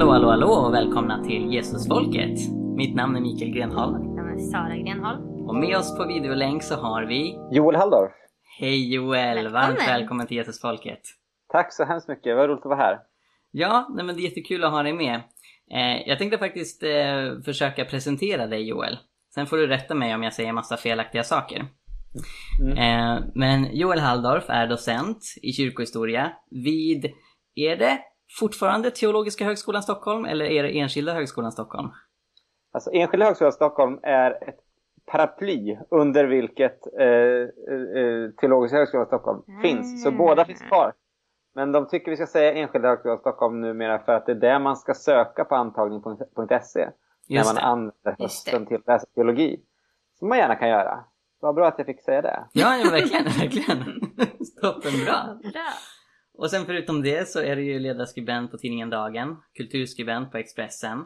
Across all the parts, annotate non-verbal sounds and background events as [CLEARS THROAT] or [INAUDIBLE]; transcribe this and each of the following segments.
Hallå, hallå, hallå och välkomna till Jesusfolket. Mitt namn är Mikael Grenholm Mitt namn är Sara Grenholm. och med oss på videolänk så har vi Joel Halldorf. Hej Joel! Välkommen. Varmt välkommen till Jesusfolket. Tack så hemskt mycket, vad roligt att vara här. Ja, nej, men det är jättekul att ha dig med. Eh, jag tänkte faktiskt eh, försöka presentera dig Joel. Sen får du rätta mig om jag säger massa felaktiga saker. Mm. Eh, men Joel Halldorf är docent i kyrkohistoria vid, är det fortfarande Teologiska högskolan Stockholm eller är det Enskilda högskolan Stockholm? Alltså, Enskilda högskolan Stockholm är ett paraply under vilket eh, eh, Teologiska högskolan Stockholm Mm. finns. Så båda finns kvar. Men de tycker vi ska säga Enskilda högskolan Stockholm numera för att det är där man ska söka på antagning.se. När man det. använder hösten till att läsa teologi. Som man gärna kan göra. Vad bra att jag fick säga det. Ja, ja verkligen, verkligen. [LAUGHS] Toppenbra. Bra. Och sen förutom det så är du ju ledarskribent på tidningen Dagen, kulturskribent på Expressen.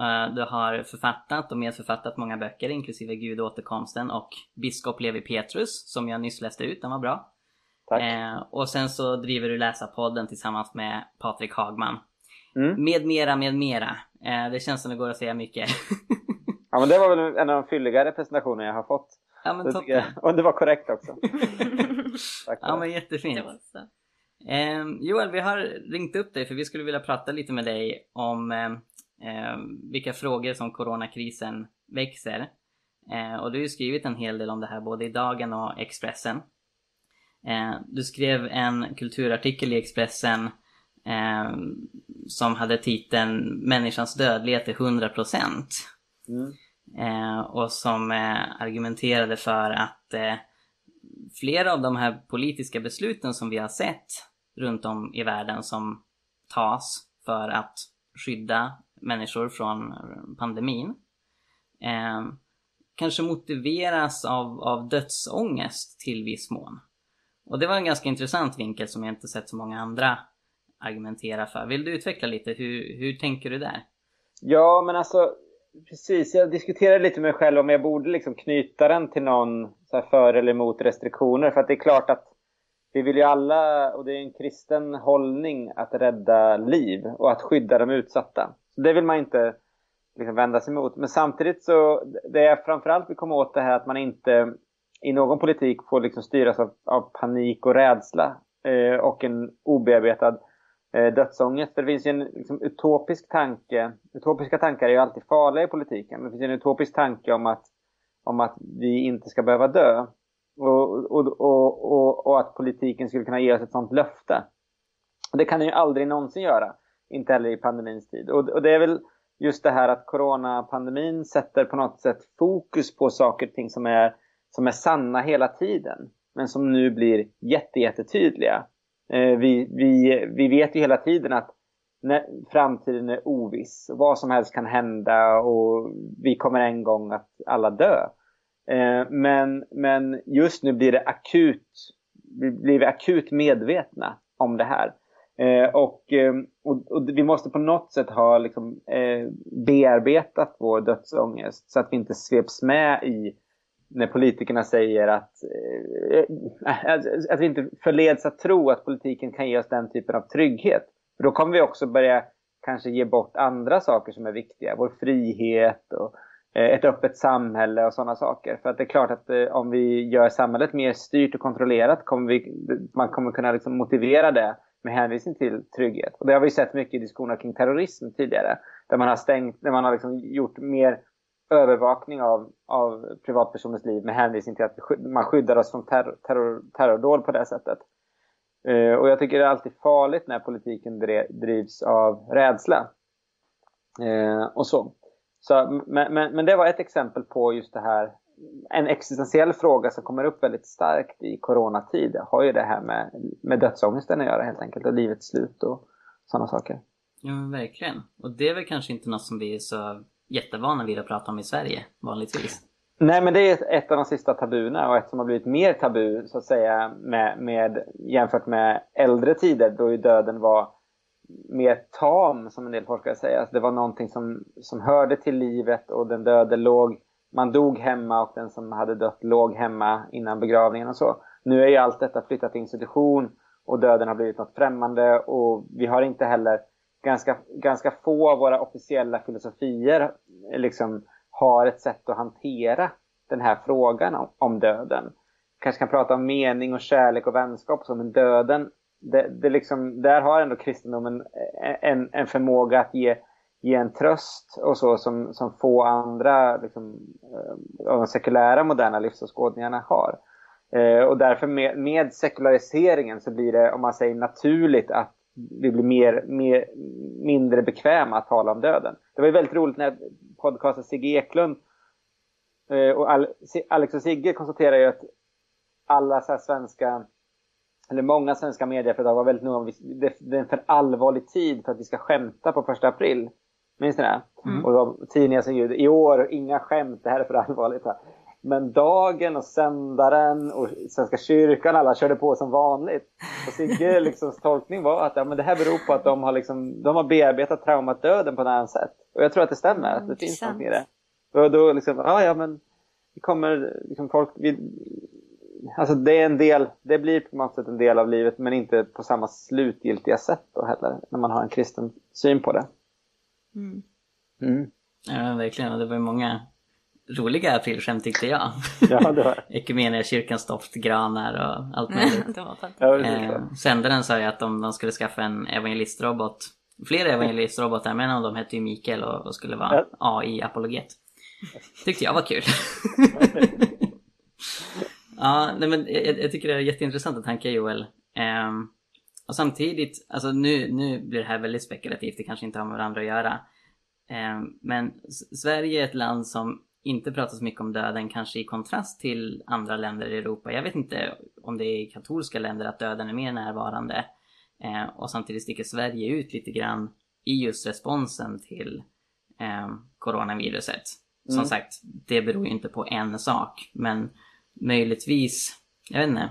Eh, Du har författat och medförfattat många böcker inklusive Gud och återkomsten och Biskop Levi Petrus som jag nyss läste ut, den var bra. Tack. Eh, och sen så driver du Läsarpodden tillsammans med Patrik Hagman. Mm. Med mera, med mera. Eh, det känns som det går att säga mycket. [LAUGHS] Ja, men det var väl en av de fylligare presentationer jag har fått. ja men Det tycker toppen. jag. Och det var korrekt också. [LAUGHS] Tack Ja det. men jättefint. Det var så. Eh, Joel, vi har ringt upp dig för vi skulle vilja prata lite med dig om eh, vilka frågor som coronakrisen växer. Eh, och du har ju skrivit en hel del om det här både i Dagen och Expressen. Eh, du skrev en kulturartikel i Expressen eh, som hade titeln Människans dödlighet är 100%. Mm. Eh, och som eh, argumenterade för att eh, flera av de här politiska besluten som vi har sett runt om i världen som tas för att skydda människor från pandemin eh, kanske motiveras av, av dödsångest till viss mån. Och det var en ganska intressant vinkel som jag inte sett så många andra argumentera för. Vill du utveckla lite? Hur, hur tänker du där? Ja, men alltså precis. Jag diskuterade lite med mig själv om jag borde liksom knyta den till någon så här för eller emot restriktioner. För att det är klart att vi vill ju alla, och det är en kristen hållning, att rädda liv och att skydda de utsatta. Så det vill man inte liksom vända sig emot. Men samtidigt så, det är framförallt vi kommer åt det här att man inte i någon politik får liksom styras av, av panik och rädsla eh, och en obearbetad eh, dödsångest. För det finns ju en liksom, utopisk tanke. Utopiska tankar är ju alltid farliga i politiken. Men det finns ju en utopisk tanke om att, om att vi inte ska behöva dö. Och, och, och, och, och att politiken skulle kunna ge oss ett sånt löfte. Det kan den ju aldrig någonsin göra. Inte heller i pandemins tid. Och, och det är väl just det här att coronapandemin sätter på något sätt fokus på saker och ting som är, som är sanna hela tiden. Men som nu blir jätte, jättetydliga. Eh, vi, vi, vi vet ju hela tiden att när, framtiden är oviss. Vad som helst kan hända och vi kommer en gång att alla dö. Eh, men, men just nu blir det akut, blir vi akut medvetna om det här. Eh, och, ehm, och, och vi måste på något sätt ha liksom, eh, bearbetat vår dödsångest så att vi inte sveps med i när politikerna säger att, eh, eh, att, att vi inte förleds att tro att politiken kan ge oss den typen av trygghet. För då kommer vi också börja kanske ge bort andra saker som är viktiga. Vår frihet och Eh, ett öppet samhälle och sådana saker. För att det är klart att eh, om vi gör samhället mer styrt och kontrollerat kommer vi, man kommer kunna liksom motivera det med hänvisning till trygghet. Och det har vi sett mycket i diskussioner kring terrorism tidigare. Där man har stängt, där man har liksom gjort mer övervakning av, av privatpersoners liv med hänvisning till att man skyddar oss från terror, terror, terrordåd på det sättet. Eh, och jag tycker det är alltid farligt när politiken drivs av rädsla. Eh, och så så men, men, men det var ett exempel på just det här en existentiell fråga som kommer upp väldigt starkt i coronatid har ju det här med, med dödsångesten att göra helt enkelt och livets slut och sådana saker. Ja men verkligen. Och det är väl kanske inte något som vi är så jättevana vid att prata om i Sverige vanligtvis. Nej men det är ett av de sista tabuna och ett som har blivit mer tabu så att säga med, med, jämfört med äldre tider då ju döden var mer tam som en del forskare säger. Alltså det var någonting som, som hörde till livet och den döde låg, man dog hemma och den som hade dött låg hemma innan begravningen och så. Nu är ju allt detta flyttat till institution och döden har blivit något främmande och vi har inte heller ganska, ganska få av våra officiella filosofier liksom har ett sätt att hantera den här frågan om, om döden. Kanske kan prata om mening och kärlek och vänskap och så, men döden, det, det liksom, där har ändå kristendomen en, en förmåga att ge, ge en tröst och så som, som få andra liksom, eh, av de sekulära moderna livsåskådningarna har. Eh, och därför med, med sekulariseringen så blir det, om man säger naturligt, att vi blir mer, mer, mindre bekväma att tala om döden. Det var ju väldigt roligt när podcasten Sigge Eklund eh, och Alex och Sigge konstaterade ju att alla så svenska, eller många svenska medieföretag var väldigt noga det, det är en för allvarlig tid för att vi ska skämta på första april. Minns ni det? Mm. Och tidningar som ljud, i år, inga skämt, det här är för allvarligt. Men Dagen och Sändaren och Svenska kyrkan, alla körde på som vanligt. Och Sigge [LAUGHS] liksom, tolkning var att ja, men det här beror på att de har, liksom, de har bearbetat traumat döden på ett annat sätt. Och jag tror att det stämmer, mm, att det finns något i det. Och då liksom, ja ja men vi kommer, liksom folk, vi, alltså det är en del, det blir på något sätt en del av livet men inte på samma slutgiltiga sätt då heller, när man har en kristen syn på det. Mm. Mm. Ja, verkligen. Och det var ju många roliga aprilskämt tyckte jag. Ja, det var [LAUGHS] Ekumenia kyrkans doftgranar och allt möjligt. ja, eh, sändaren sa ju att om de skulle skaffa en evangelistrobot, flera evangelistrobotar, men en av dem hette ju Mikael och, och skulle vara AI-apologet. Tyckte jag var kul. [LAUGHS] ja, nej, men jag, jag, tycker det är jätteintressanta tankar Joel. Eh, och samtidigt, alltså nu, nu blir det här väldigt spekulativt, det kanske inte har med varandra att göra. Eh, men Sverige är ett land som inte pratar så mycket om döden kanske i kontrast till andra länder i Europa. Jag vet inte om det är i katolska länder att döden är mer närvarande. Eh, och samtidigt sticker Sverige ut lite grann i just responsen till eh, coronaviruset. Mm. Som sagt, det beror ju inte på en sak. Men möjligtvis, jag vet inte,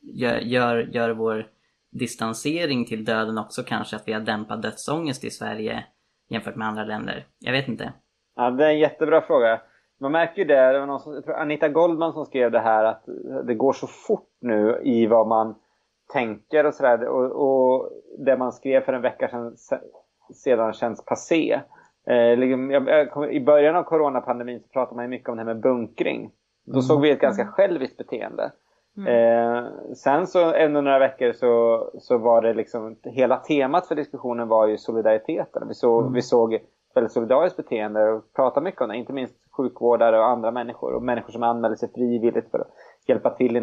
gör, gör, gör vår distansering till döden också kanske att vi har dämpat dödsångest i Sverige jämfört med andra länder? Jag vet inte. Ja, det är en jättebra fråga man märker ju det, det var någon som, jag tror Anita Goldman som skrev det här att det går så fort nu i vad man tänker och sådär. Och, och det man skrev för en vecka sedan, sedan känns passé. Eh, liksom, I början av coronapandemin så pratade man ju mycket om det här med bunkring. Då mm. såg vi ett ganska själviskt beteende. Mm. Eh, sen så under några veckor så, så var det liksom, hela temat för diskussionen var ju solidariteten. Vi, så, mm. vi såg väldigt solidariskt beteende och pratar mycket om det. Inte minst sjukvårdare och andra människor och människor som anmäler sig frivilligt för att hjälpa till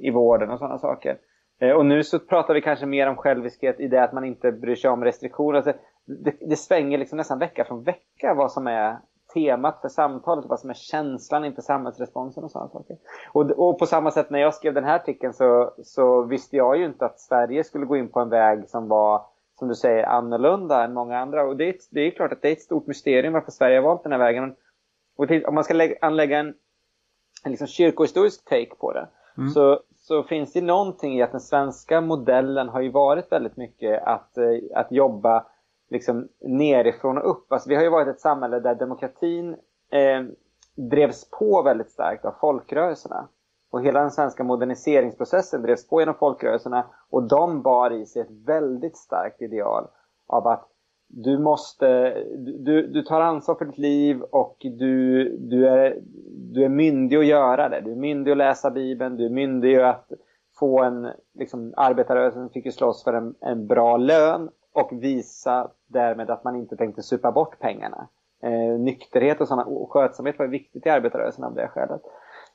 i vården och sådana saker. Eh, och nu så pratar vi kanske mer om själviskhet i det att man inte bryr sig om restriktioner. Alltså, det, det svänger liksom nästan vecka från vecka vad som är temat för samtalet, vad som är känslan inför samhällsresponsen och sådana saker. Och, och, på samma sätt när jag skrev den här artikeln så, så visste jag ju inte att Sverige skulle gå in på en väg som var som du säger, annorlunda än många andra. Och det är, det är klart att det är ett stort mysterium varför Sverige har valt den här vägen. Och om man ska lägga, anlägga en, en liksom kyrkohistorisk take på det mm. så, så finns det någonting i att den svenska modellen har ju varit väldigt mycket att, eh, att jobba liksom nerifrån och upp. Alltså vi har ju varit ett samhälle där demokratin eh, drevs på väldigt starkt av folkrörelserna. Och hela den svenska moderniseringsprocessen drevs på genom folkrörelserna och de bar i sig ett väldigt starkt ideal av att du måste, du, du tar ansvar för ditt liv och du, du, är, du är myndig att göra det. Du är myndig att läsa Bibeln, du är myndig att få en, liksom arbetarrörelsen fick ju slåss för en, en bra lön och visa därmed att man inte tänkte supa bort pengarna. Eh, nykterhet och, såna, och skötsamhet var viktigt i arbetarrörelsen av det skälet.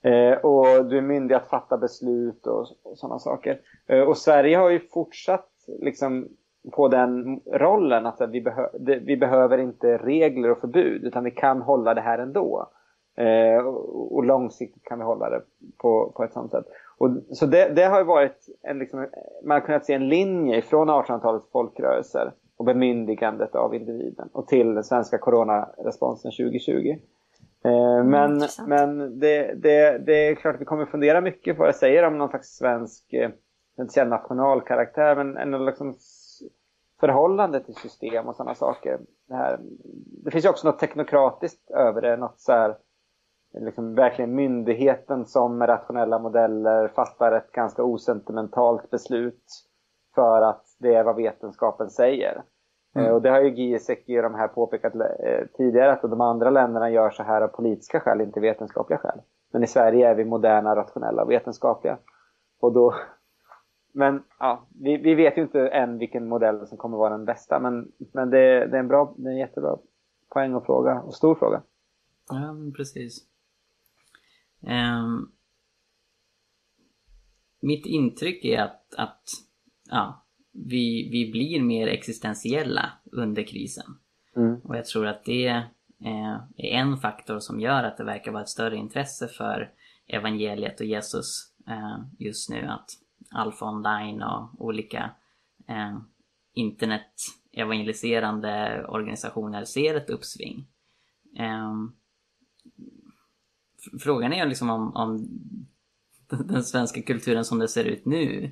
Eh, och du är myndig att fatta beslut och, och sådana saker. Eh, och Sverige har ju fortsatt liksom på den rollen att vi, behö vi behöver inte regler och förbud utan vi kan hålla det här ändå. Eh, och, och långsiktigt kan vi hålla det på, på ett sådant sätt. Och, så det, det har ju varit en, liksom, man har kunnat se en linje från 1800-talets folkrörelser och bemyndigandet av individen och till den svenska coronaresponsen 2020. Eh, mm, men men det, det, det är klart att vi kommer fundera mycket på vad jag säger om någon slags svensk, eh, inte säga nationalkaraktär, men en liksom förhållande till system och sådana saker. Det, här, det finns ju också något teknokratiskt över det, något så här, liksom verkligen myndigheten som med rationella modeller fattar ett ganska osentimentalt beslut för att det är vad vetenskapen säger. Mm. Och det har ju Giesecke och de här påpekat eh, tidigare att de andra länderna gör så här av politiska skäl, inte vetenskapliga skäl. Men i Sverige är vi moderna, rationella och vetenskapliga. Och då... [LAUGHS] Men ja, vi, vi vet ju inte än vilken modell som kommer vara den bästa. Men, men det, det är en bra, det är en jättebra poäng och fråga, och stor fråga. Ja, precis. Um, mitt intryck är att, att ja, vi, vi blir mer existentiella under krisen. Mm. Och jag tror att det är en faktor som gör att det verkar vara ett större intresse för evangeliet och Jesus eh, just nu. Att Alfa Online och olika eh, internet evangeliserande organisationer ser ett uppsving. Eh, frågan är liksom om, om den svenska kulturen som det ser ut nu.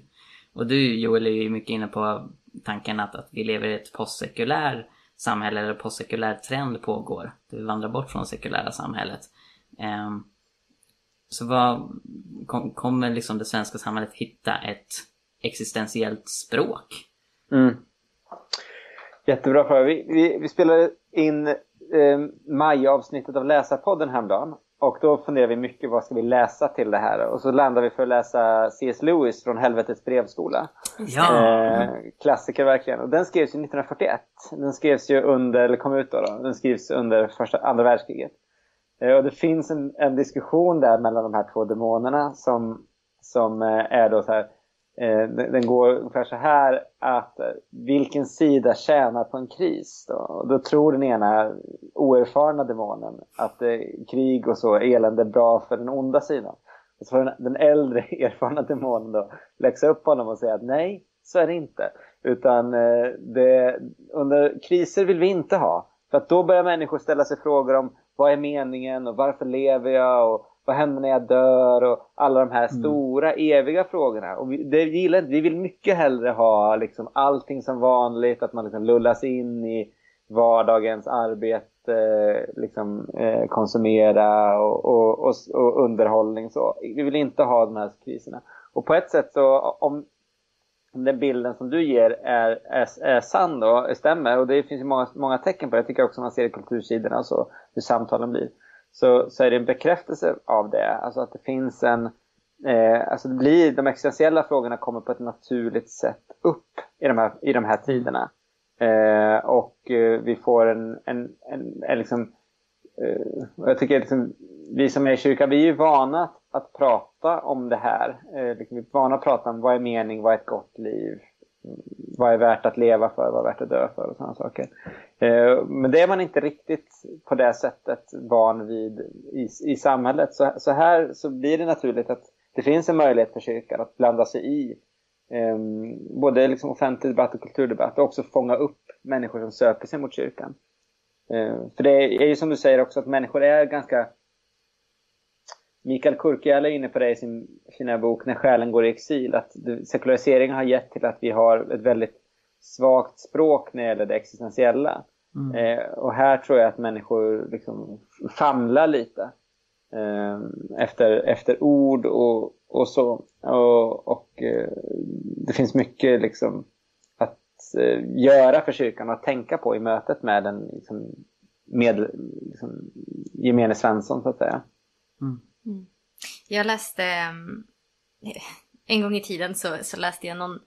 Och du Joel är ju mycket inne på tanken att, att vi lever i ett postsekulär samhälle eller postsekulär trend pågår. Du vandrar bort från det sekulära samhället. Um, så vad kom, kommer liksom det svenska samhället hitta ett existentiellt språk? Mm. Jättebra fråga. Vi, vi, vi spelade in eh, majavsnittet av Läsarpodden häromdagen. Och då funderar vi mycket, vad ska vi läsa till det här? Och så landar vi för att läsa C.S. Lewis från Helvetets brevskola. Ja. Eh, klassiker verkligen. Och den skrevs ju 1941. Den skrevs ju under, eller kom ut då, då. Den skrevs under första, andra världskriget. Eh, och det finns en, en, diskussion där mellan de här två demonerna som, som eh, är då så här Eh, den går ungefär så här att eh, vilken sida tjänar på en kris? Då, då tror den ena oerfarna demonen att eh, krig och så elände är bra för den onda sidan. Och så får den, den äldre [LAUGHS] erfarna demonen då läxa upp honom och säga att nej, så är det inte. Utan det, under kriser vill vi inte ha. För att då börjar människor ställa sig frågor om vad är meningen och varför lever jag och vad händer när jag dör och alla de här mm. stora eviga frågorna. Och vi, det gillar Vi vill mycket hellre ha liksom allting som vanligt, att man liksom lullas in i vardagens arbete, liksom, eh, konsumera och, och, och, och, underhållning. Så. Vi vill inte ha de här kriserna. Och på ett sätt så, om, om den bilden som du ger är, är, är sann då, stämmer, och det finns ju många, många tecken på det, jag tycker också man ser i kultursidorna och så, hur samtalen blir så, så är det en bekräftelse av det. Alltså att det finns en... Eh, alltså det blir, de existentiella frågorna kommer på ett naturligt sätt upp i de här, i de här tiderna. Eh, och eh, vi får en, en, en, en liksom... Eh, jag tycker liksom, vi som är i kyrkan, vi är ju vana att, att prata om det här. Eh, liksom, vi är vana att prata om vad är mening, vad är ett gott liv? vad är värt att leva för, vad är värt att dö för och sådana saker. Eh, men det är man inte riktigt på det sättet van vid i, i samhället. Så, så här så blir det naturligt att det finns en möjlighet för kyrkan att blanda sig i eh, både liksom offentlig debatt och kulturdebatt och också fånga upp människor som söker sig mot kyrkan. Eh, för det är ju som du säger också att människor är ganska Mikael Kurkiala är inne på det i sin fina bok När själen går i exil. Att sekulariseringen har gett till att vi har ett väldigt svagt språk när det gäller det existentiella. Mm. Eh, och här tror jag att människor liksom famlar lite. Eh, efter, efter ord och, och så. Och, och eh, det finns mycket liksom att eh, göra för kyrkan och att tänka på i mötet med den liksom, med liksom, gemene Svensson så att säga. Mm. Mm. Jag läste, mm, en gång i tiden så, så läste jag någon,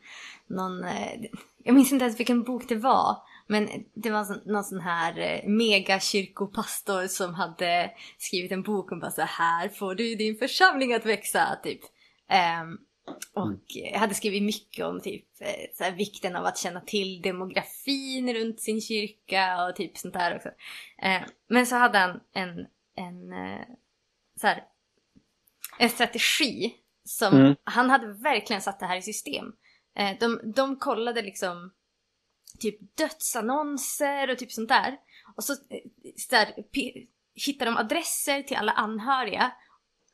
någon, eh, jag minns inte ens vilken bok det var, men det var någon sån här eh, megakyrkopastor som hade skrivit en bok om bara så här får du din församling att växa, typ. Um, och jag hade skrivit mycket om typ eh, så här, vikten av att känna till demografin runt sin kyrka och typ sånt där också. Uh, men så hade han en, en uh, så här, en strategi som mm. han hade verkligen satt det här i system. Eh, de, de kollade liksom typ dödsannonser och typ sånt där. Och så, eh, så där, hittar de adresser till alla anhöriga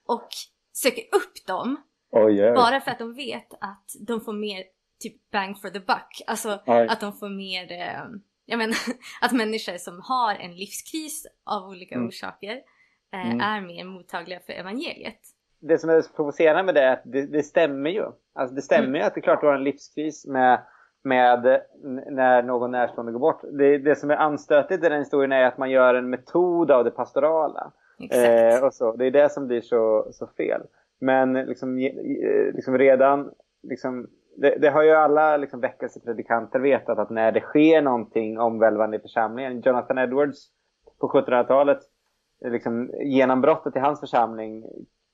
och söker upp dem. Oh, yeah. Bara för att de vet att de får mer typ bang for the buck. Alltså Oj. att de får mer, eh, jag menar [LAUGHS] att människor som har en livskris av olika mm. orsaker eh, mm. är mer mottagliga för evangeliet det som är så provocerande med det är att det, det stämmer ju. Alltså det stämmer ju att det är klart du har en livskris med med när någon närstående går bort. Det, det som är anstötigt i den historien är att man gör en metod av det pastorala. Eh, och så. Det är det som blir så, så fel. Men liksom, liksom redan, liksom, det, det, har ju alla liksom, väckelsepredikanter vetat att när det sker någonting omvälvande i församlingen. Jonathan Edwards på 1700-talet, liksom, genombrottet i hans församling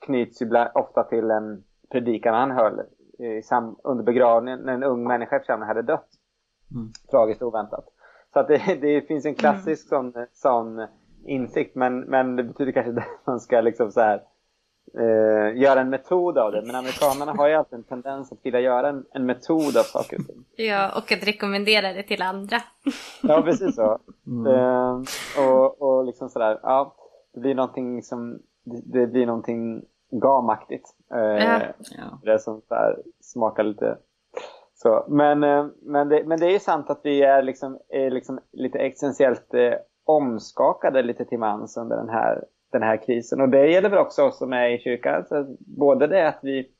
knyts ju ofta till en predikan han höll under begravningen när en ung människa i församlingen hade dött. Mm. Tragiskt oväntat. Så att det, det finns en klassisk mm. sån, sån insikt men, men det betyder kanske inte att man ska liksom så här, eh, göra en metod av det. Men amerikanerna har ju alltid en tendens att vilja göra en, en metod av saker och ting. Ja, och att rekommendera det till andra. ja, precis så. Mm. Eh, och, och liksom sådär, ja, det blir någonting som, det, det blir någonting gamaktigt. Eh, ja. Det som så smakar lite så. Men, eh, men, det, men det är ju sant att vi är, liksom, är liksom lite existentiellt eh, omskakade lite till mans under den här, den här krisen. Och det gäller väl också oss som är i kyrkan. Alltså, både det att, vi,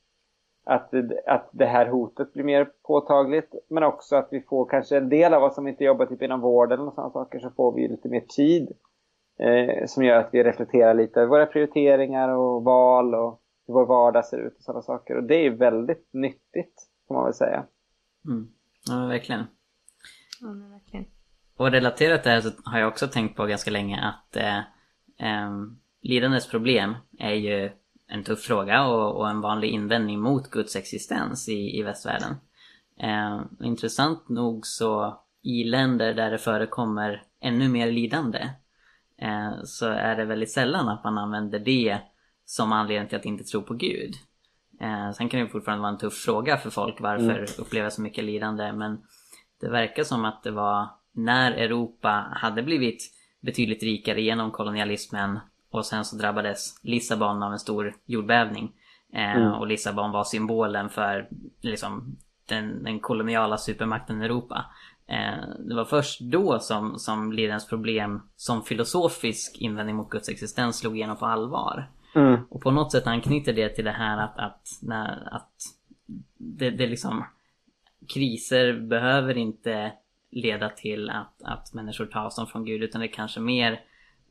att, att det här hotet blir mer påtagligt men också att vi får kanske en del av oss som inte jobbar typ inom vården och sådana saker så får vi lite mer tid eh, som gör att vi reflekterar lite över våra prioriteringar och val och hur vår vardag ser ut och sådana saker. Och det är väldigt nyttigt, får man väl säga. Mm. Ja, verkligen. Ja, verkligen. Och relaterat till det här så har jag också tänkt på ganska länge att eh, eh, lidandets problem är ju en tuff fråga och, och, en vanlig invändning mot Guds existens i, i västvärlden. Eh, intressant nog så i länder där det förekommer ännu mer lidande eh, så är det väldigt sällan att man använder det som anledning till att inte tro på Gud. Eh, sen kan det fortfarande vara en tuff fråga för folk varför mm. uppleva så mycket lidande men det verkar som att det var när Europa hade blivit betydligt rikare genom kolonialismen och sen så drabbades Lissabon av en stor jordbävning. Eh, mm. Och Lissabon var symbolen för liksom, den, den koloniala supermakten Europa. Eh, det var först då som, som Lidens problem som filosofisk invändning mot Guds existens slog igenom på allvar. Mm. Och på något sätt anknyter det till det här att, att, när, att det, det liksom kriser behöver inte leda till att, att människor tar avstånd från Gud utan det är kanske mer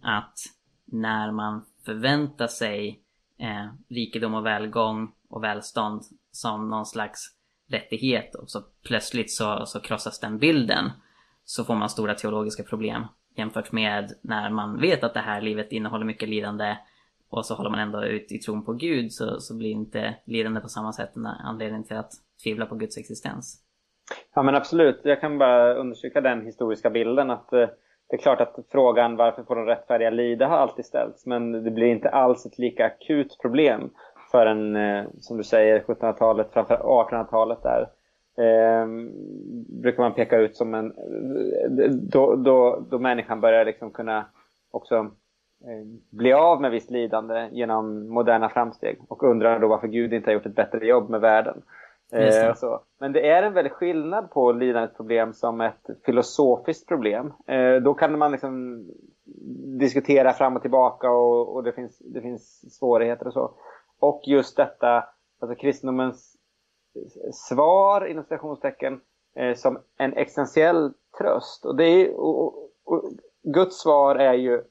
att när man förväntar sig eh, rikedom och välgång och välstånd som någon slags rättighet och så plötsligt så, så krossas den bilden så får man stora teologiska problem jämfört med när man vet att det här livet innehåller mycket lidande och så håller man ändå ut i tron på Gud så, så blir inte lidande på samma sätt en anledning till att tvivla på Guds existens. Ja men absolut, jag kan bara understryka den historiska bilden att eh, det är klart att frågan varför får de rättfärdiga lida har alltid ställts men det blir inte alls ett lika akut problem förrän, eh, som du säger, 1700-talet, framför 1800-talet där. Eh, brukar man peka ut som en... Då, då, då människan börjar liksom kunna också eh, bli av med visst lidande genom moderna framsteg och undrar då varför Gud inte har gjort ett bättre jobb med världen. Eh, så. Men det är en väldig skillnad på lidandets problem som ett filosofiskt problem. Eh, då kan man liksom diskutera fram och tillbaka och, och, det, finns, det finns svårigheter och så. Och just detta, alltså kristendomens svar inom citationstecken eh, som en existentiell tröst. Och, det är, och, och, Guds svar är ju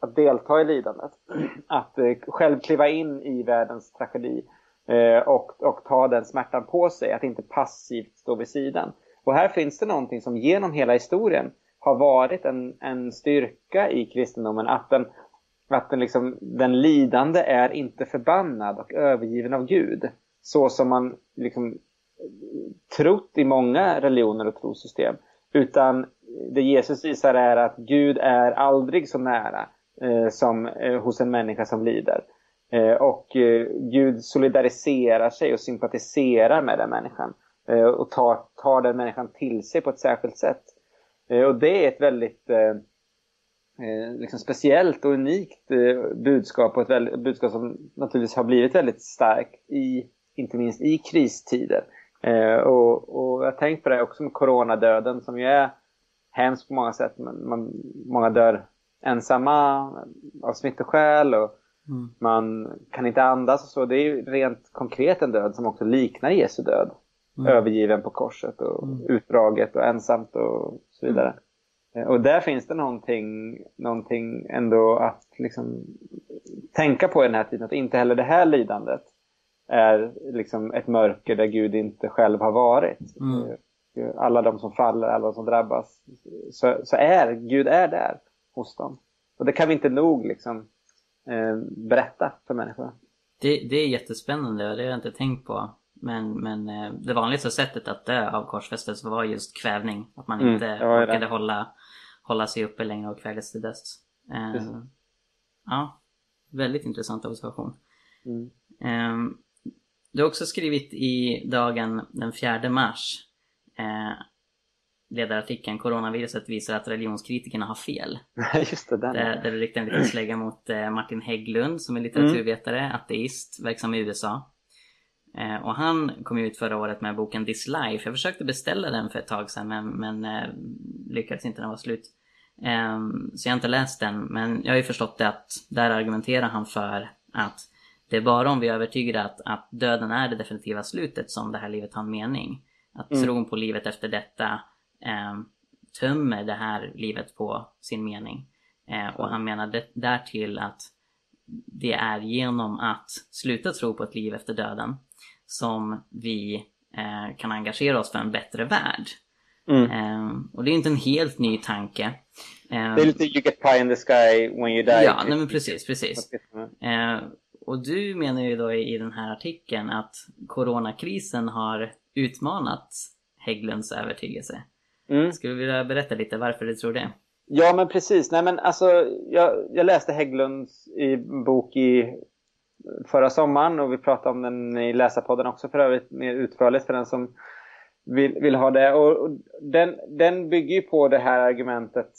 att delta i lidandet. [CLEARS THROAT] Att eh, själv kliva in i världens tragedi Eh, och, och ta den smärtan på sig, att inte passivt stå vid sidan. Och här finns det någonting som genom hela historien har varit en, en styrka i kristendomen, att den, att den, liksom, den lidande är inte förbannad och övergiven av Gud. Så som man liksom trott i många religioner och trosystem. Utan det Jesus visar är att Gud är aldrig så nära eh, som eh, hos en människa som lider. Eh, och eh, Gud solidariserar sig och sympatiserar med den människan. Eh, och tar, tar den människan till sig på ett särskilt sätt. Eh, och det är ett väldigt eh, liksom speciellt och unikt budskap. Och ett väldigt, budskap som naturligtvis har blivit väldigt starkt, i, inte minst i kristider. och, och jag har tänkt på det också med coronadöden som ju är hemskt på många sätt. Men man, många dör ensamma av smittoskäl. Och, Mm. Man kan inte andas och så. Det är ju rent konkret en död som också liknar Jesu död. mm. övergiven på korset och mm. utdraget och ensamt och så vidare. Mm. Och där finns det någonting, någonting ändå att liksom tänka på i den här tiden, att inte heller det här lidandet är liksom ett mörker där Gud inte själv har varit. Mm. Alla de som faller, alla som drabbas, så, så är Gud är där hos dem. Och det kan vi inte nog liksom eh, berätta för människor. Det, det är jättespännande och det har jag inte tänkt på. Men, men eh, det vanligaste sättet att dö av korsfästelse var just kvävning. Att man mm, inte orkade hålla, hålla sig uppe längre och kvävdes till döds. Eh, ja, väldigt intressant observation. Mm. Eh, du har också skrivit i Dagen den 4 mars eh, ledarartikeln Coronaviruset visar att religionskritikerna har fel. [LAUGHS] Just det. Där, där du riktar en liten slägga mot eh, Martin Hägglund som är litteraturvetare, mm. ateist, verksam i USA. Eh, och han kom ut förra året med boken This Life. Jag försökte beställa den för ett tag sedan men, men eh, lyckades inte, den var slut. Eh, så jag har inte läst den men jag har ju förstått det att där argumenterar han för att det är bara om vi är övertygade att, att döden är det definitiva slutet som det här livet har en mening. Att mm. tron på livet efter detta eh, tömmer det här livet på sin mening. Eh, och han menar därtill att det är genom att sluta tro på ett liv efter döden som vi eh, kan engagera oss för en bättre värld. Mm. Eh, och det är inte en helt ny tanke. Eh, det är lite you get pie in the sky when you die. Ja, nej men precis, precis. Eh, och du menar ju då i den här artikeln att coronakrisen har utmanat Hägglunds övertygelse. Mm. Skulle du vilja berätta lite varför du tror det? Ja men precis. Nej, men alltså, jag, jag läste Hägglunds i bok i förra sommaren och vi pratade om den i läsarpodden också för övrigt mer utförligt för den som vill, vill ha det. Och, och den, den bygger ju på det här argumentet.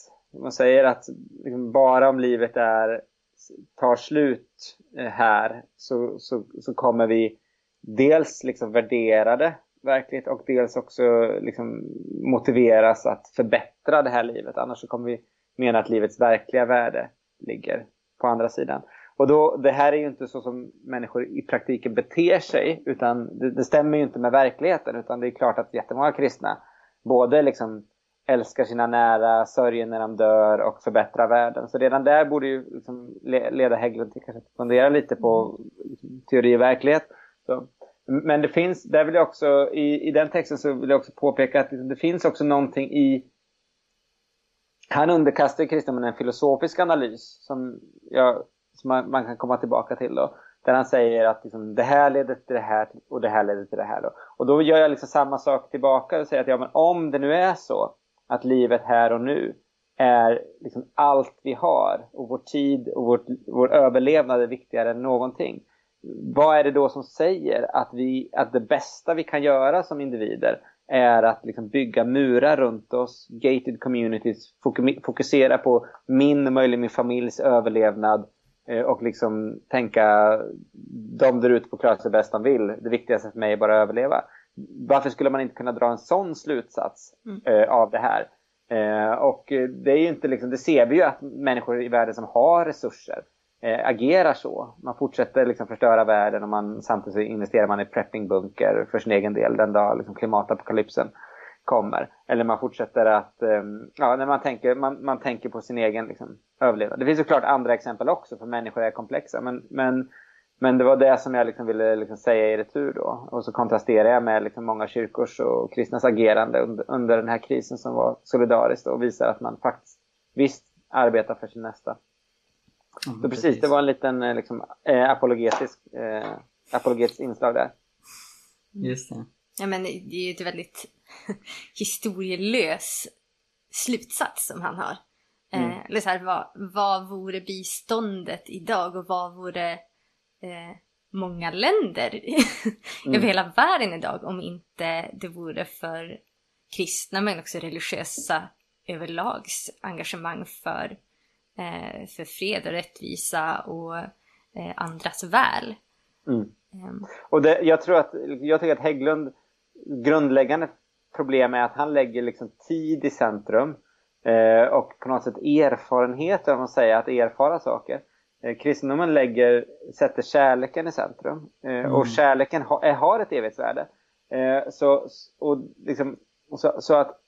Man säger att liksom, bara om livet är, tar slut eh, här så, så, så kommer vi dels liksom värdera det verkligt och dels också liksom motiveras att förbättra det här livet. Annars så kommer vi mena att livets verkliga värde ligger på andra sidan. Och då, det här är ju inte så som människor i praktiken beter sig utan det, det stämmer ju inte med verkligheten utan det är klart att jättemånga kristna både liksom älskar sina nära, sörjer när de dör och förbättrar världen. Så redan där borde ju liksom leda Hägglund till kanske fundera lite på liksom, teori och verklighet. Så men det finns, där vill jag också, i, i den texten så vill jag också påpeka att det finns också någonting i han underkastar kristendomen en filosofisk analys som, jag, som man, man, kan komma tillbaka till då. Där han säger att liksom, det här leder till det här och det här leder till det här. Då. Och då gör jag liksom samma sak tillbaka och säger att ja, men om det nu är så att livet här och nu är liksom allt vi har och vår tid och vårt, vår överlevnad är viktigare än någonting vad är det då som säger att, vi, att det bästa vi kan göra som individer är att liksom bygga murar runt oss, gated communities, fokusera på min och möjligen min familjs överlevnad och liksom tänka de där ute får klara sig bäst de vill. Det viktigaste för mig är bara att överleva. Varför skulle man inte kunna dra en sån slutsats mm. eh, av det här? Eh, och det är inte liksom, det ser vi ju att människor i världen som har resurser eh, agerar så. Man fortsätter liksom förstöra världen och man, samtidigt investerar man i preppingbunker för sin egen del den dag liksom klimatapokalypsen kommer. Eller man fortsätter att, eh, ja, när man tänker, man, man tänker på sin egen liksom, överlevnad. Det finns såklart andra exempel också för människor är komplexa. Men, men, men det var det som jag liksom ville liksom säga i retur då. Och så kontrasterar jag med liksom många kyrkors och kristnas agerande under, under den här krisen som var solidariskt och visar att man faktiskt visst arbetar för sin nästa. Mm, så precis, precis, det var en liten eh, liksom, eh, apologetisk, eh, apologetisk inslag där. Just det. Ja men det är ju ett väldigt [LAUGHS] historielös slutsats som han har. Eh, mm. Eh, eller så här, vad, vad vore biståndet idag och vad vore eh, många länder [LAUGHS] mm. över hela världen idag om inte det vore för kristna men också religiösa överlags engagemang för eh, för fred och rättvisa och eh, andras väl. Mm. Um. Och det, jag tror att, jag tycker att Hägglund grundläggande problem är att han lägger liksom tid i centrum eh, och på något sätt erfarenhet, om man säger, att erfara saker. Eh, kristendomen lägger, sätter kärleken i centrum eh, mm. och kärleken ha, har ett evighetsvärde. Eh, så, och liksom, så, så att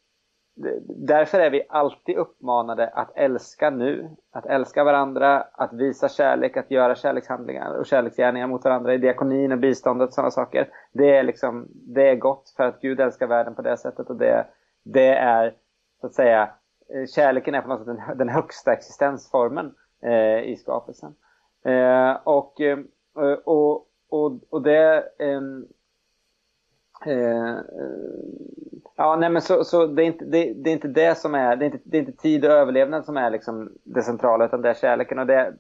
därför är vi alltid uppmanade att älska nu, att älska varandra, att visa kärlek, att göra kärlekshandlingar och kärleksgärningar mot varandra i diakonin och biståndet och sådana saker. Det är, liksom, det är gott för att Gud älskar världen på det sättet och det, det är så att säga eh, kärleken är på något sätt den, den högsta existensformen eh, i skapelsen. Eh, och, eh, och, och, och det eh, Eh, ja, nej men så, så det, är inte, det, det, är inte det som är, det är inte, det är inte tid och överlevnad som är liksom det centrala utan det är kärleken och det,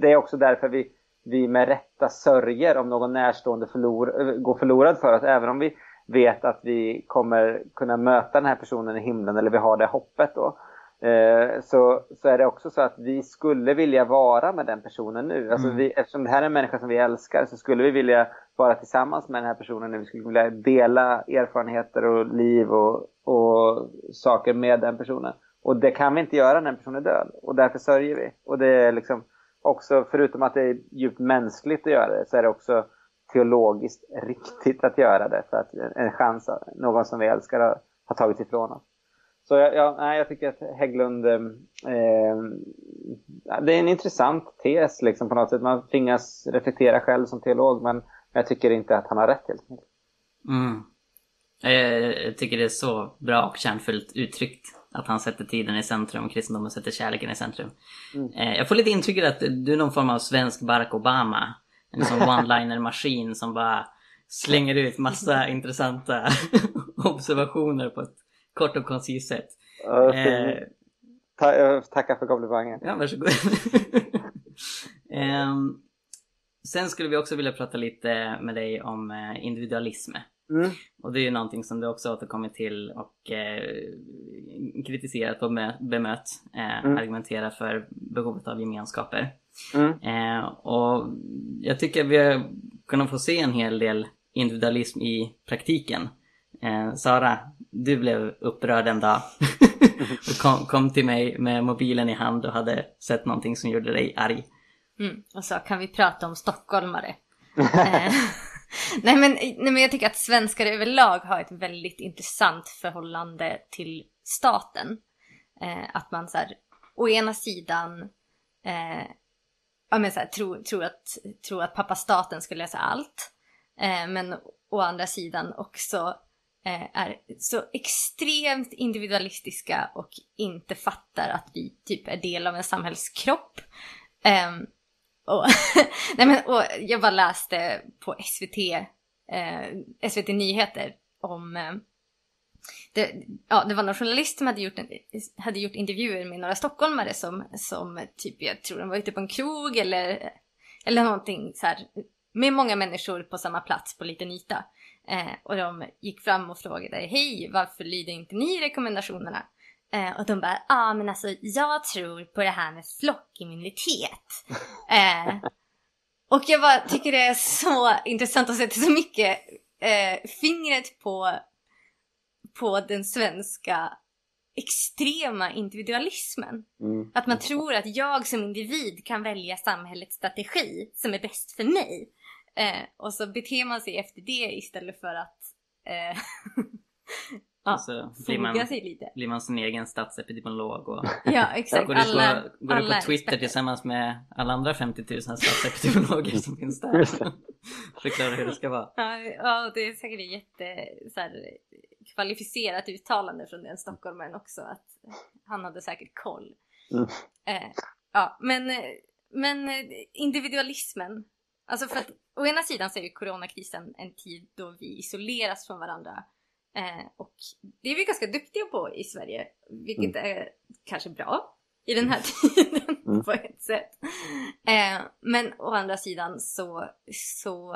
det är också därför vi, vi med rätta sörjer om någon närstående förlor, går förlorad för oss även om vi vet att vi kommer kunna möta den här personen i himlen eller vi har det hoppet då. Eh, så, så är det också så att vi skulle vilja vara med den personen nu. Alltså mm. vi, eftersom det här är en människa som vi älskar så skulle vi vilja vara tillsammans med den här personen nu. Vi skulle vilja dela erfarenheter och liv och, och saker med den personen. Och det kan vi inte göra när en person är död. Och därför sörjer vi. Och det är liksom också, förutom att det är djupt mänskligt att göra det, så är det också teologiskt riktigt att göra det. För att en chans, någon som vi älskar har, har tagit ifrån oss. Så jag, jag, nej, jag tycker att Hägglund... Eh, eh det är en intressant tes liksom på något sätt. Man tvingas reflektera själv som teolog men jag tycker inte att han har rätt helt enkelt. Mm. Jag, tycker det är så bra och kärnfullt uttryckt att han sätter tiden i centrum och kristendomen sätter kärleken i centrum. Mm. Eh, jag får lite intrycket att du är någon form av svensk Barack Obama. En sån [LAUGHS] one-liner-maskin som bara slänger ut massa intressanta [LAUGHS] observationer på ett kort och koncist sätt. Eh, ta, jag tackar för komplimangen. Ja, varsågod. [LAUGHS] eh, sen skulle vi också vilja prata lite med dig om eh, individualism. Mm. Och det är ju någonting som du också återkommit till och eh, kritiserat och bemött. Eh, mm. Argumenterat för behovet av gemenskaper. Mm. Eh, och jag tycker vi har kunnat få se en hel del individualism i praktiken. Eh, Sara, du blev upprörd en dag [LAUGHS] och kom, kom, till mig med mobilen i hand och hade sett någonting som gjorde dig arg. Mm, och sa, kan vi prata om stockholmare? [LAUGHS] Eh, [LAUGHS] nej, men, nej men jag tycker att svenskar överlag har ett väldigt intressant förhållande till staten. Eh, att man så här, å ena sidan eh, ja, men så här, tror, tror, att, tror att pappa staten ska lösa allt. Eh, men å andra sidan också Eh, är så extremt individualistiska och inte fattar att vi typ är del av en samhällskropp. Um, och, [LAUGHS] nej men, och jag bara läste på SVT, eh, SVT Nyheter om eh, det, ja, det var någon journalist som hade gjort, en, hade gjort intervjuer med några stockholmare som, som typ, jag tror de var ute på en krog eller, eller någonting så här, med många människor på samma plats på liten yta. Eh, och de gick fram och frågade, hej varför lyder inte ni rekommendationerna? Eh, och de bara, ja ah, men alltså jag tror på det här med flockimmunitet. [LAUGHS] Eh, och jag bara tycker det är så intressant att sätta så mycket eh, fingret på, på den svenska extrema individualismen. Mm. Att man tror att jag som individ kan välja samhällets strategi som är bäst för mig. Eh, och så beter man sig efter det istället för att eh, [LAUGHS] ja, så blir man, sig lite. blir man sin egen statsepidemiolog och [LAUGHS] ja, exakt. går, du alla, på, går alla du på Twitter experter. tillsammans med alla andra 50 000 statsepidemiologer som finns där. [LAUGHS] Förklara hur det ska vara. Ja, ja det är säkert ett jätte så här, kvalificerat uttalande från den stockholmaren också. Att han hade säkert koll. Mm. Eh, ja, men, men individualismen Alltså för att å ena sidan så är ju coronakrisen en tid då vi isoleras från varandra. Eh, och det är vi ganska duktiga på i Sverige, vilket mm. är kanske bra i den här tiden [LAUGHS] mm. på ett sätt. Eh, men å andra sidan så, så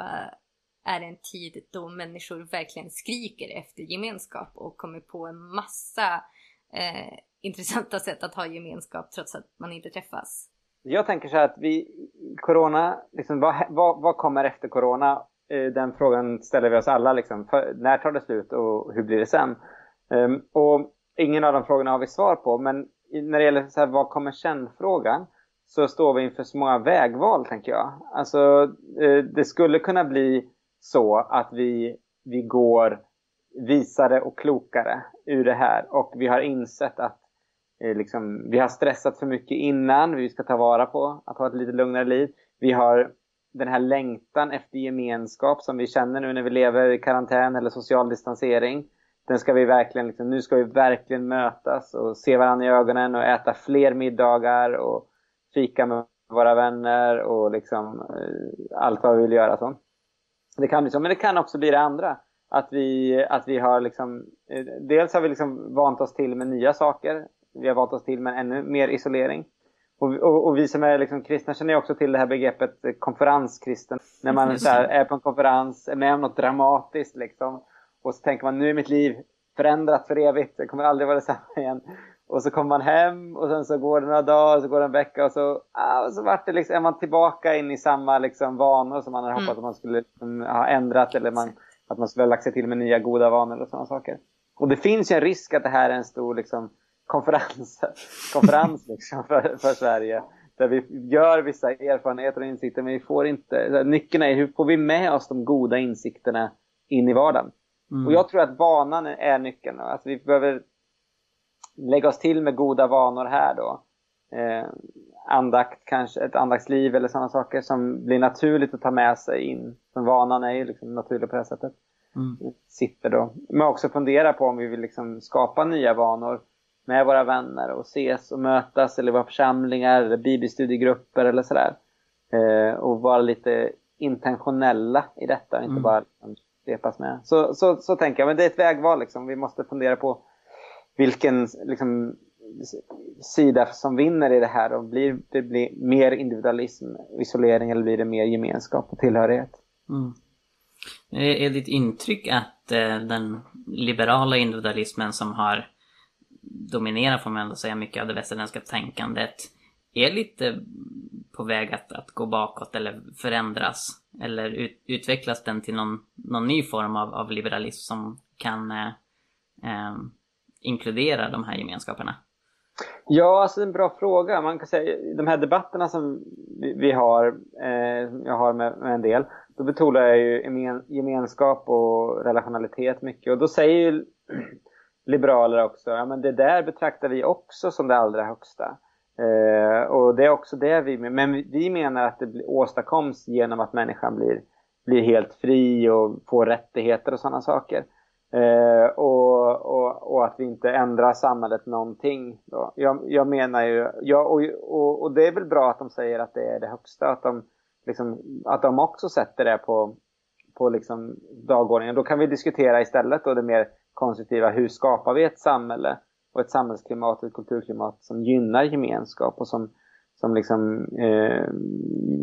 är det en tid då människor verkligen skriker efter gemenskap och kommer på en massa eh, intressanta sätt att ha gemenskap trots att man inte träffas. Jag tänker så här att vi, corona, liksom, vad, vad, vad kommer efter corona? Eh, den frågan ställer vi oss alla. Liksom. För, när tar det slut och hur blir det sen? Um, och ingen av de frågorna har vi svar på. Men när det gäller så här, vad kommer sen-frågan så står vi inför så många vägval, tänker jag. Alltså, eh, det skulle kunna bli så att vi vi går visare och klokare ur det här. Och vi har insett att eh, liksom, vi har stressat för mycket innan. Vi ska ta vara på att ha ett lite lugnare liv. Vi har den här längtan efter gemenskap som vi känner nu när vi lever i karantän eller social distansering. Den ska vi verkligen, liksom, nu ska vi verkligen mötas och se varandra i ögonen och äta fler middagar och fika med våra vänner och liksom eh, allt vad vi vill göra. Så. Det kan bli så, men det kan också bli det andra. Att vi, att vi har liksom, eh, dels har vi liksom vant oss till med nya saker. Vi har vant oss till med ännu mer isolering. Och, och, och vi som är liksom kristna känner också till det här begreppet konferenskristen. När man här, är på en konferens, är med om något dramatiskt liksom. Och så tänker man, nu är mitt liv förändrat för evigt. Det kommer aldrig vara detsamma igen. Och så kommer man hem och sen så går det några dagar, och så går det en vecka och så, ah, och så vart det liksom, är man tillbaka in i samma liksom, vanor som man hade hoppats mm. att man skulle liksom, ha ändrat eller man, att man skulle ha lagt sig till med nya goda vanor och sådana saker. Och det finns ju en risk att det här är en stor liksom, konferens, konferens liksom, för, för Sverige. Där vi gör vissa erfarenheter och insikter men vi får inte, nyckeln är hur får vi med oss de goda insikterna in i vardagen. Mm. Och jag tror att vanan är nyckeln. Att vi behöver lägga oss till med goda vanor här då. Eh, andakt kanske, ett andaktsliv eller sådana saker som blir naturligt att ta med sig in. Som vanan är ju liksom naturlig på det sättet. Mm. Sitter då. Men också fundera på om vi vill liksom skapa nya vanor med våra vänner och ses och mötas eller våra församlingar eller bibelstudiegrupper eller sådär. Eh, och vara lite intentionella i detta, inte mm. bara liksom, svepas med. Så, så, så tänker jag, men det är ett vägval liksom. Vi måste fundera på vilken liksom, sida som vinner i det här. Och blir det blir mer individualism, isolering eller blir det mer gemenskap och tillhörighet? Mm. Är ditt intryck att eh, den liberala individualismen som har dominerar får man ändå säga, mycket av det västerländska tänkandet är lite på väg att, att gå bakåt eller förändras? Eller ut, utvecklas den till någon, någon ny form av, av liberalism som kan eh, eh, inkludera de här gemenskaperna? Ja, alltså en bra fråga. Man kan säga de här debatterna som vi, vi har, eh, jag har med, med, en del, då betonar jag ju gemenskap och relationalitet mycket. Och då säger ju liberaler också, ja men det där betraktar vi också som det allra högsta. Eh, och det är också det vi, men vi menar att det åstadkoms genom att människan blir, blir helt fri och får rättigheter och sådana saker. Eh, och, och, och, att vi inte ändrar samhället någonting. Då. Jag, jag menar ju, ja, och, och, och, det är väl bra att de säger att det är det högsta, att de, liksom, att de också sätter det på, på liksom dagordningen. Då kan vi diskutera istället då det mer konstruktiva, hur skapar vi ett samhälle och ett samhällsklimat och ett kulturklimat som gynnar gemenskap och som, som liksom, eh,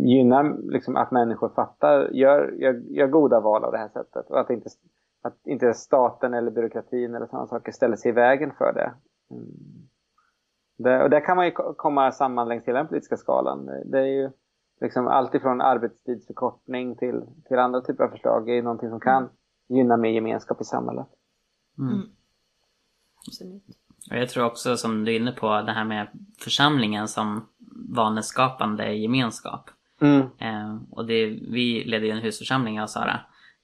gynnar liksom att människor fattar, gör, gör, gör goda val av det här sättet och att inte att inte staten eller byråkratin eller sådana saker ställer sig i vägen för det. Mm. det och där kan man ju komma samman längs hela den politiska skalan. Det är ju liksom allt ifrån arbetstidsförkortning till, till andra typer av förslag är ju någonting som kan gynna mer gemenskap i samhället. Mm. mm. Och jag tror också som du är inne på det här med församlingen som vaneskapande gemenskap. Mm. Eh, och det, vi leder ju en husförsamling jag och Sara.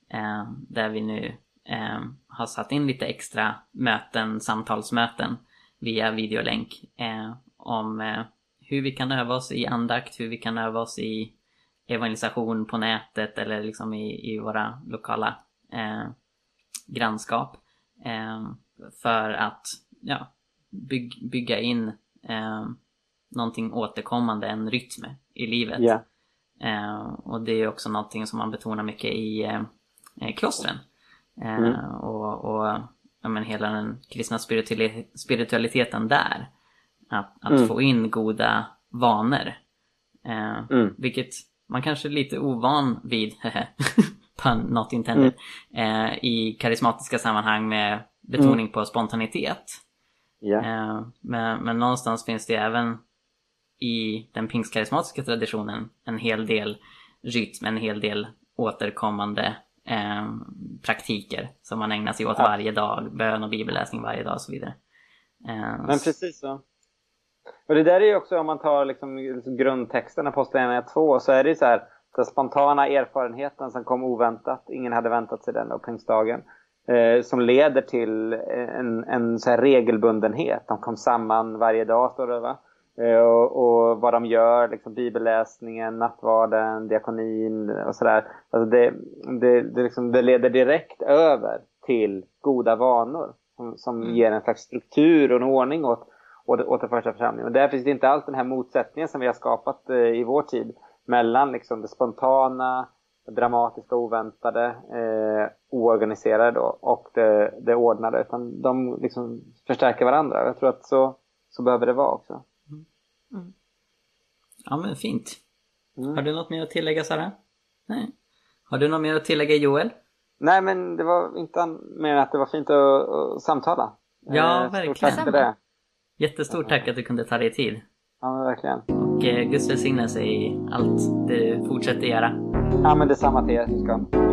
Eh, där vi nu eh, har satt in lite extra möten, samtalsmöten via videolänk eh, om eh, hur vi kan öva oss i andakt, hur vi kan öva oss i evangelisation på nätet eller liksom i, i våra lokala eh, grannskap. Eh, för att ja, byg, bygga in eh, någonting återkommande, en rytm i livet. Yeah. Eh, och det är också någonting som man betonar mycket i eh, klostren. Eh, mm. och, och ja, men hela den kristna spiritualiteten där. Att, att mm. få in goda vanor. Eh, mm. Vilket man kanske är lite ovan vid, [LAUGHS] pun not intended, mm. eh, i karismatiska sammanhang med betoning mm. på spontanitet. Yeah. Eh, men, men någonstans finns det även i den pingstkarismatiska traditionen en hel del rytm, en hel del återkommande eh, praktiker som man ägnar sig åt ja. varje dag. Bön och bibelläsning varje dag och så vidare. Eh, Men precis så. Och det där är ju också om man tar liksom, liksom grundtexten, Apostlagärningarna 2, så är det ju så här den spontana erfarenheten som kom oväntat, ingen hade väntat sig den pingstdagen. Eh, som leder till en, en så regelbundenhet. De kom samman varje dag, står det va? Eh, och, och, vad de gör, liksom bibelläsningen, nattvarden, diakonin och sådär. Alltså det, det, det, liksom, det, leder direkt över till goda vanor som, som mm. ger en slags struktur och en ordning åt, åt, åt den första församlingen. Och där finns det inte alls den här motsättningen som vi har skapat eh, i vår tid mellan liksom det spontana, dramatiska, oväntade, eh, oorganiserade då, och det, det ordnade. Utan de liksom förstärker varandra. Jag tror att så, så behöver det vara också. Mm. Ja men fint. Mm. Har du något mer att tillägga Sara? Nej. Har du något mer att tillägga Joel? Nej men det var inte mer än att det var fint att, att samtala. Ja, eh, verkligen. Stort tack för det. Jättestort tack att du kunde ta dig tid. Ja, verkligen. Eh, Guds välsignelse i allt du fortsätter göra. Ja, men detsamma till er syskon.